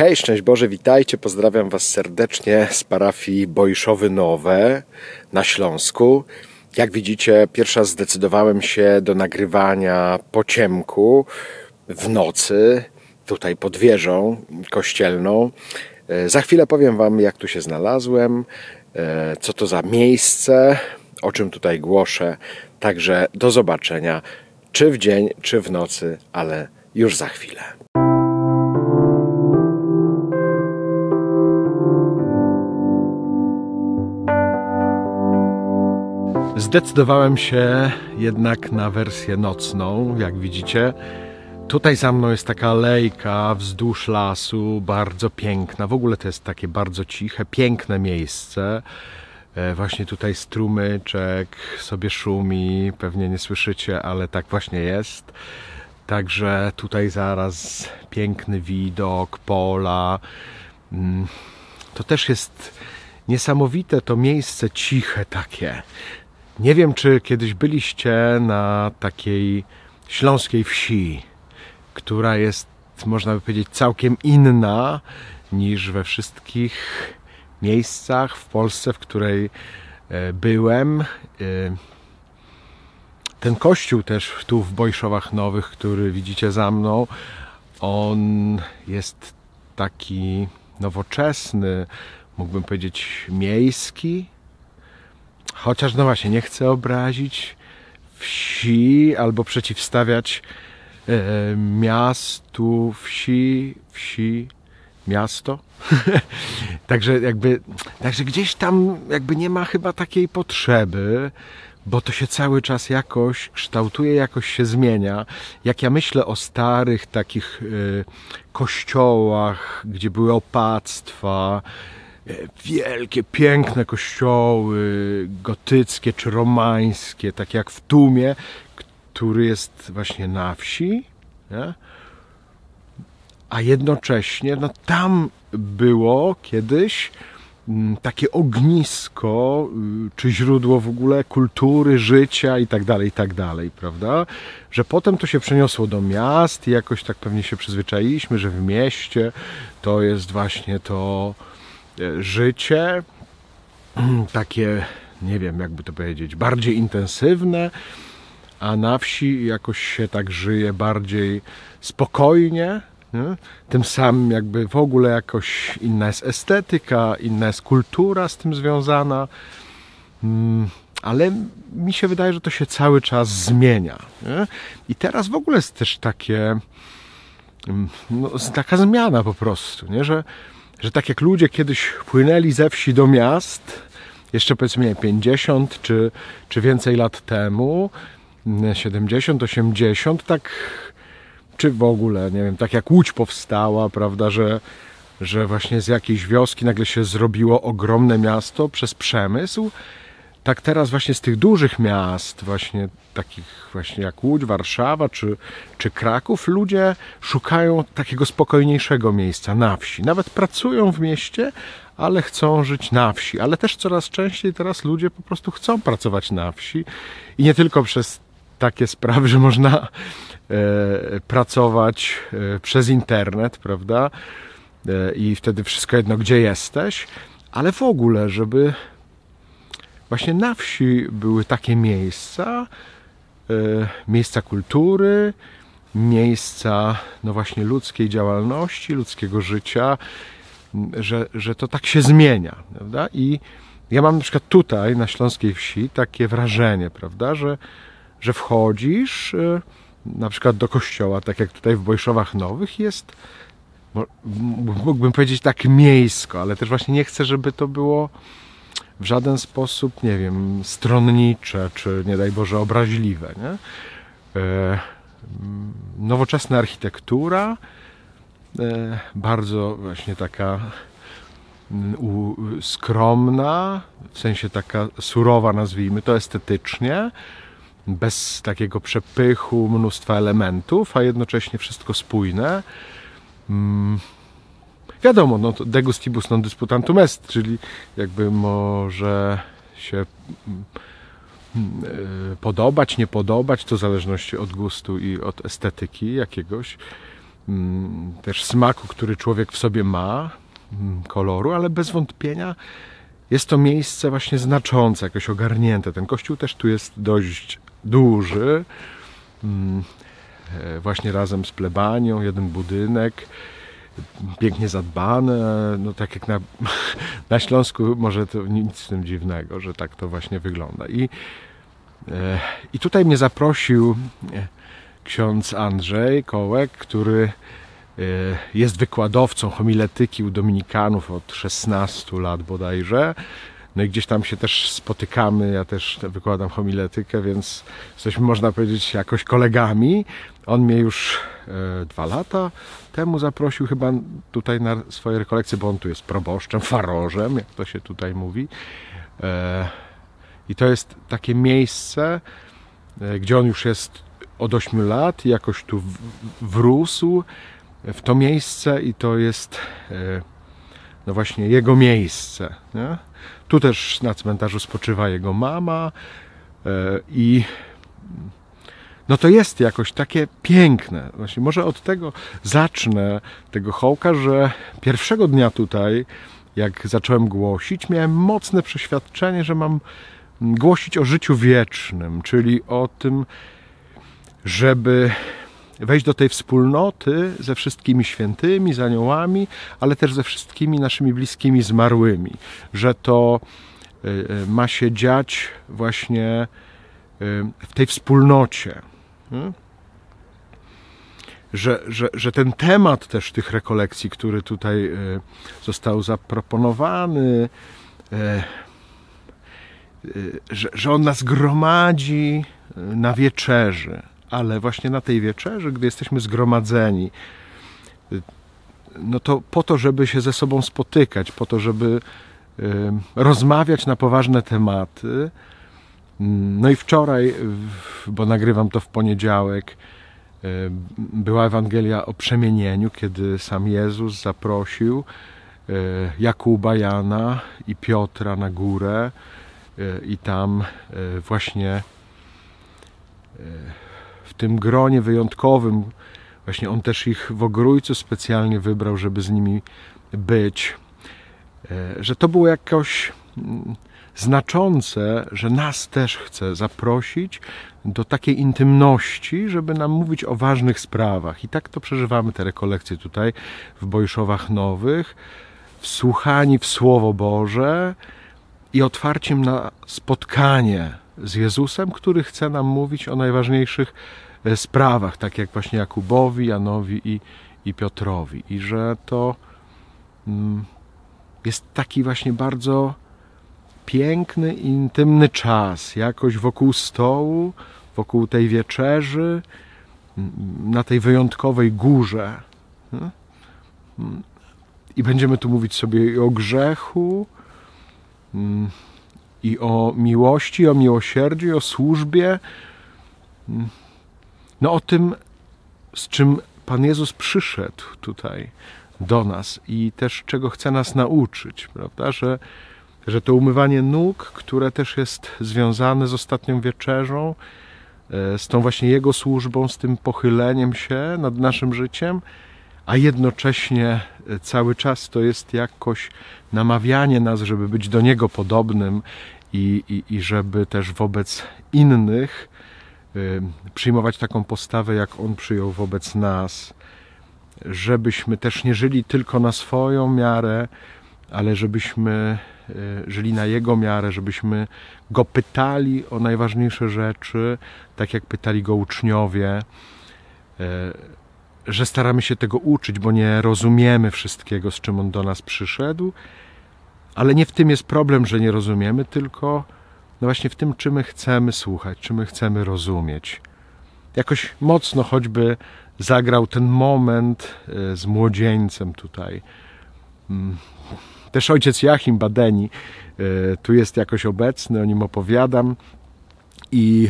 Hej, szczęść Boże, witajcie, pozdrawiam Was serdecznie z parafii Bojszowy Nowe na Śląsku. Jak widzicie, pierwsza zdecydowałem się do nagrywania po ciemku w nocy, tutaj pod wieżą kościelną. E, za chwilę powiem Wam, jak tu się znalazłem, e, co to za miejsce, o czym tutaj głoszę. Także do zobaczenia, czy w dzień, czy w nocy, ale już za chwilę. Zdecydowałem się jednak na wersję nocną, jak widzicie. Tutaj za mną jest taka alejka wzdłuż lasu, bardzo piękna. W ogóle to jest takie bardzo ciche, piękne miejsce. E, właśnie tutaj strumyczek sobie szumi, pewnie nie słyszycie, ale tak właśnie jest. Także tutaj zaraz piękny widok, pola. Mm, to też jest niesamowite to miejsce ciche takie. Nie wiem, czy kiedyś byliście na takiej śląskiej wsi, która jest, można by powiedzieć, całkiem inna niż we wszystkich miejscach w Polsce, w której e, byłem. E, ten kościół też tu w Bojszowach Nowych, który widzicie za mną, on jest taki nowoczesny, mógłbym powiedzieć miejski, Chociaż no właśnie, nie chcę obrazić wsi albo przeciwstawiać e, miastu, wsi, wsi, miasto. także jakby, także gdzieś tam jakby nie ma chyba takiej potrzeby, bo to się cały czas jakoś kształtuje, jakoś się zmienia. Jak ja myślę o starych takich e, kościołach, gdzie były opactwa, wielkie, piękne kościoły gotyckie czy romańskie, tak jak w Tumie, który jest właśnie na wsi, nie? a jednocześnie no, tam było kiedyś mm, takie ognisko, y, czy źródło w ogóle kultury, życia i tak dalej, i tak dalej, prawda? Że potem to się przeniosło do miast i jakoś tak pewnie się przyzwyczailiśmy, że w mieście to jest właśnie to E, życie, takie, nie wiem jakby to powiedzieć, bardziej intensywne, a na wsi jakoś się tak żyje bardziej spokojnie. Nie? Tym samym jakby w ogóle jakoś inna jest estetyka, inna jest kultura z tym związana. Mm, ale mi się wydaje, że to się cały czas zmienia. Nie? I teraz w ogóle jest też takie, mm, no, taka zmiana po prostu, nie? że że tak jak ludzie kiedyś płynęli ze wsi do miast, jeszcze powiedzmy 50 czy, czy więcej lat temu, 70, 80, tak czy w ogóle, nie wiem, tak jak Łódź powstała, prawda, że, że właśnie z jakiejś wioski nagle się zrobiło ogromne miasto przez przemysł, tak teraz właśnie z tych dużych miast, właśnie takich właśnie jak Łódź, Warszawa czy, czy Kraków, ludzie szukają takiego spokojniejszego miejsca na wsi. Nawet pracują w mieście, ale chcą żyć na wsi. Ale też coraz częściej teraz ludzie po prostu chcą pracować na wsi i nie tylko przez takie sprawy, że można e, pracować e, przez internet, prawda? E, I wtedy wszystko jedno, gdzie jesteś, ale w ogóle, żeby właśnie na wsi były takie miejsca, e, miejsca kultury, miejsca no właśnie ludzkiej działalności, ludzkiego życia, że, że to tak się zmienia, prawda? I ja mam na przykład tutaj na Śląskiej Wsi takie wrażenie, prawda, że, że wchodzisz e, na przykład do kościoła, tak jak tutaj w Bojszowach Nowych jest mógłbym powiedzieć tak miejsko, ale też właśnie nie chcę, żeby to było w żaden sposób, nie wiem, stronnicze, czy nie daj Boże obraźliwe. Nie? E, nowoczesna architektura, e, bardzo właśnie taka mm, skromna, w sensie taka surowa, nazwijmy to estetycznie, bez takiego przepychu, mnóstwa elementów, a jednocześnie wszystko spójne. Wiadomo, no to degustibus non disputantum est, czyli jakby może się mm, e, podobać, nie podobać, to w zależności od gustu i od estetyki jakiegoś mm, też smaku, który człowiek w sobie ma, mm, koloru, ale bez wątpienia jest to miejsce właśnie znaczące, jakoś ogarnięte. Ten kościół też tu jest dość duży. E, właśnie razem z plebanią, jeden budynek, pięknie zadbane. No tak jak na, na Śląsku, może to nic z tym dziwnego, że tak to właśnie wygląda. I, e, i tutaj mnie zaprosił e, ksiądz Andrzej Kołek, który jest wykładowcą homiletyki u Dominikanów od 16 lat bodajże. No i gdzieś tam się też spotykamy, ja też wykładam homiletykę, więc jesteśmy, można powiedzieć, jakoś kolegami. On mnie już e, dwa lata temu zaprosił chyba tutaj na swoje rekolekcje, bo on tu jest proboszczem, farożem, jak to się tutaj mówi. E, I to jest takie miejsce, e, gdzie on już jest od 8 lat, jakoś tu w, wrósł w to miejsce i to jest e, no właśnie jego miejsce. Nie? Tu też na cmentarzu spoczywa jego mama e, i no to jest jakoś takie piękne. Właśnie może od tego zacznę, tego hołka, że pierwszego dnia tutaj, jak zacząłem głosić, miałem mocne przeświadczenie, że mam głosić o życiu wiecznym, czyli o tym, żeby wejść do tej wspólnoty ze wszystkimi świętymi, z aniołami, ale też ze wszystkimi naszymi bliskimi zmarłymi, że to e, e, ma się dziać właśnie e, w tej wspólnocie. Hmm? Że, że, że ten temat też tych rekolekcji, który tutaj został zaproponowany, że, że on nas gromadzi na wieczerzy, ale właśnie na tej wieczerzy, gdy jesteśmy zgromadzeni, no to po to, żeby się ze sobą spotykać, po to, żeby rozmawiać na poważne tematy. No i wczoraj, bo nagrywam to w poniedziałek, była Ewangelia o przemienieniu, kiedy sam Jezus zaprosił e, Jakuba, Jana i Piotra na górę e, i tam e, właśnie w tym gronie wyjątkowym, właśnie on też ich w Ogrójcu specjalnie wybrał, żeby z nimi być, e, że to było jakoś mm, znaczące, że nas też chce zaprosić do takiej intymności, żeby nam mówić o ważnych sprawach. I tak to przeżywamy te rekolekcje tutaj w Bojszowach Nowych, wsłuchani w Słowo Boże i otwarciem na spotkanie z Jezusem, który chce nam mówić o najważniejszych e, sprawach, tak jak właśnie Jakubowi, Janowi i, i Piotrowi. I że to mm, jest taki właśnie bardzo piękny, intymny czas, jakoś wokół stołu, wokół tej wieczerzy, na tej wyjątkowej górze. I będziemy tu mówić sobie o grzechu, i o miłości, o miłosierdziu, i o służbie. No o tym, z czym Pan Jezus przyszedł tutaj do nas i też czego chce nas nauczyć, prawda? Że, że to umywanie nóg, które też jest związane z ostatnią wieczerzą, e, z tą właśnie Jego służbą, z tym pochyleniem się nad naszym życiem, a jednocześnie e, cały czas to jest jakoś namawianie nas, żeby być do Niego podobnym i, i, i żeby też wobec innych y, przyjmować taką postawę, jak On przyjął wobec nas, żebyśmy też nie żyli tylko na swoją miarę, ale żebyśmy żyli na Jego miarę, żebyśmy Go pytali o najważniejsze rzeczy, tak jak pytali Go uczniowie, y, że staramy się tego uczyć, bo nie rozumiemy wszystkiego, z czym On do nas przyszedł, ale nie w tym jest problem, że nie rozumiemy, tylko no właśnie w tym, czy my chcemy słuchać, czy my chcemy rozumieć. Jakoś mocno choćby zagrał ten moment e, z młodzieńcem tutaj. Też ojciec Jachim Badeni e, tu jest jakoś obecny, o nim opowiadam. I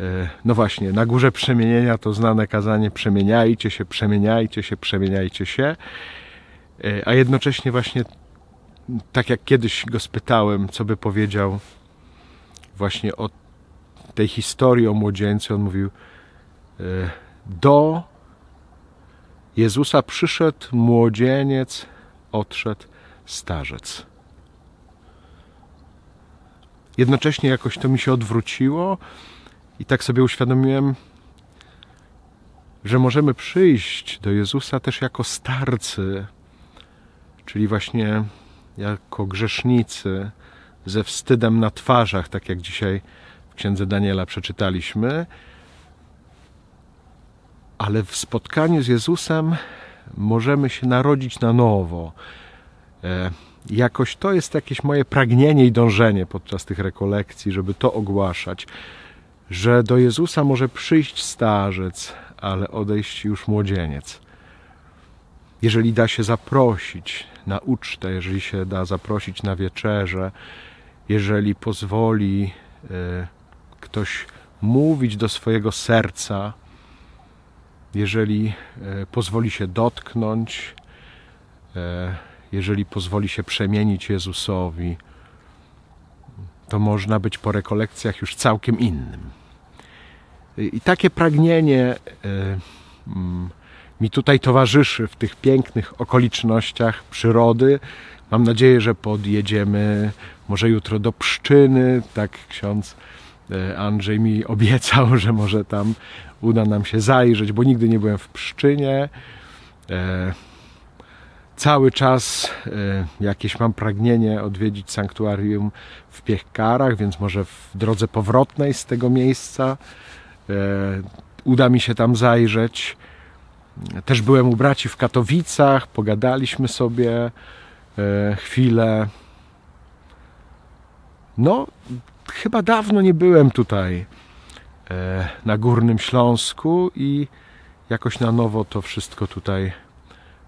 e, no właśnie, na górze przemienienia to znane kazanie przemieniajcie się, przemieniajcie się, przemieniajcie się, a jednocześnie właśnie tak jak kiedyś go spytałem, co by powiedział właśnie o tej historii o młodzieńcu, on mówił e, do Jezusa przyszedł młodzieniec, odszedł starzec. Jednocześnie jakoś to mi się odwróciło i tak sobie uświadomiłem, że możemy przyjść do Jezusa też jako starcy, czyli właśnie jako grzesznicy, ze wstydem na twarzach, tak jak dzisiaj w księdze Daniela przeczytaliśmy. Ale w spotkaniu z Jezusem możemy się narodzić na nowo. E, jakoś to jest jakieś moje pragnienie i dążenie podczas tych rekolekcji, żeby to ogłaszać, że do Jezusa może przyjść starzec, ale odejść już młodzieniec. Jeżeli da się zaprosić na ucztę, jeżeli się da zaprosić na wieczerze, jeżeli pozwoli e, ktoś mówić do swojego serca, jeżeli e, pozwoli się dotknąć, jeżeli pozwoli się przemienić Jezusowi, to można być po rekolekcjach już całkiem innym. I takie pragnienie mm, mi tutaj towarzyszy w tych pięknych okolicznościach przyrody. Mam nadzieję, że podjedziemy może jutro do Pszczyny. Tak ksiądz e, Andrzej mi obiecał, że może tam uda nam się zajrzeć, bo nigdy nie byłem w Pszczynie. E, cały czas e, jakieś mam pragnienie odwiedzić sanktuarium w Piechkarach, więc może w drodze powrotnej z tego miejsca uda mi się tam zajrzeć. Też byłem u braci w Katowicach, pogadaliśmy sobie chwilę. No, chyba dawno nie byłem tutaj e, na Górnym Śląsku i jakoś na nowo to wszystko tutaj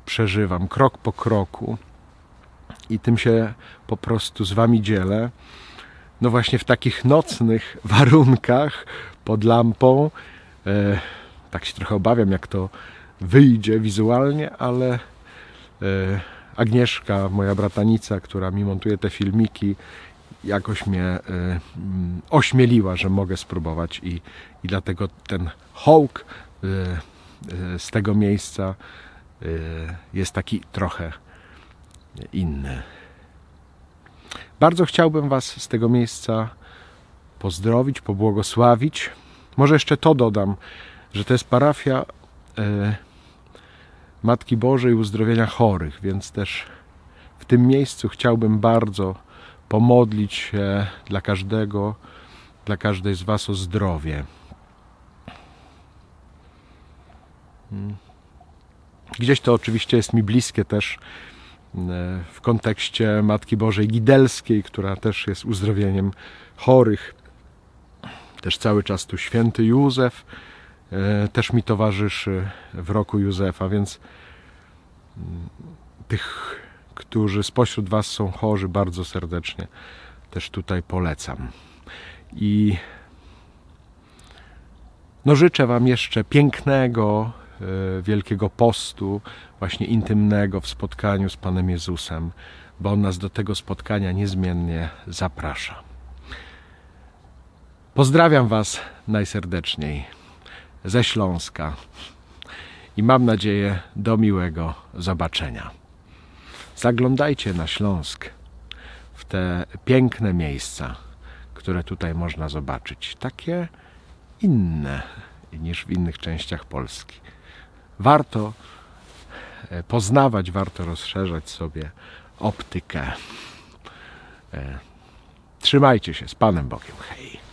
przeżywam, krok po kroku. I tym się po prostu z Wami dzielę. No właśnie w takich nocnych warunkach pod lampą. E, tak się trochę obawiam, jak to wyjdzie wizualnie, ale e, Agnieszka, moja bratanica, która mi montuje te filmiki, jakoś mnie y, mm, ośmieliła, że mogę spróbować i, i dlatego ten hołk y, y, z tego miejsca jest taki trochę inny. Bardzo chciałbym Was z tego miejsca pozdrowić, pobłogosławić. Może jeszcze to dodam, że to jest parafia Matki Bożej Uzdrowienia Chorych, więc też w tym miejscu chciałbym bardzo pomodlić się dla każdego, dla każdej z Was o zdrowie. Gdzieś to oczywiście jest mi bliskie też e, w kontekście Matki Bożej Gidelskiej, która też jest uzdrowieniem chorych. Też cały czas tu święty Józef e, też mi towarzyszy w roku Józefa, więc mm, tych którzy spośród Was są chorzy, bardzo serdecznie też tutaj polecam. I no życzę Wam jeszcze pięknego, wielkiego postu, właśnie intymnego w spotkaniu z Panem Jezusem, bo On nas do tego spotkania niezmiennie zaprasza. Pozdrawiam Was najserdeczniej ze Śląska i mam nadzieję do miłego zobaczenia. Zaglądajcie na Śląsk, w te piękne miejsca, które tutaj można zobaczyć. Takie inne niż w innych częściach Polski. Warto e, poznawać, warto rozszerzać sobie optykę. E, trzymajcie się z Panem Bogiem. Hej.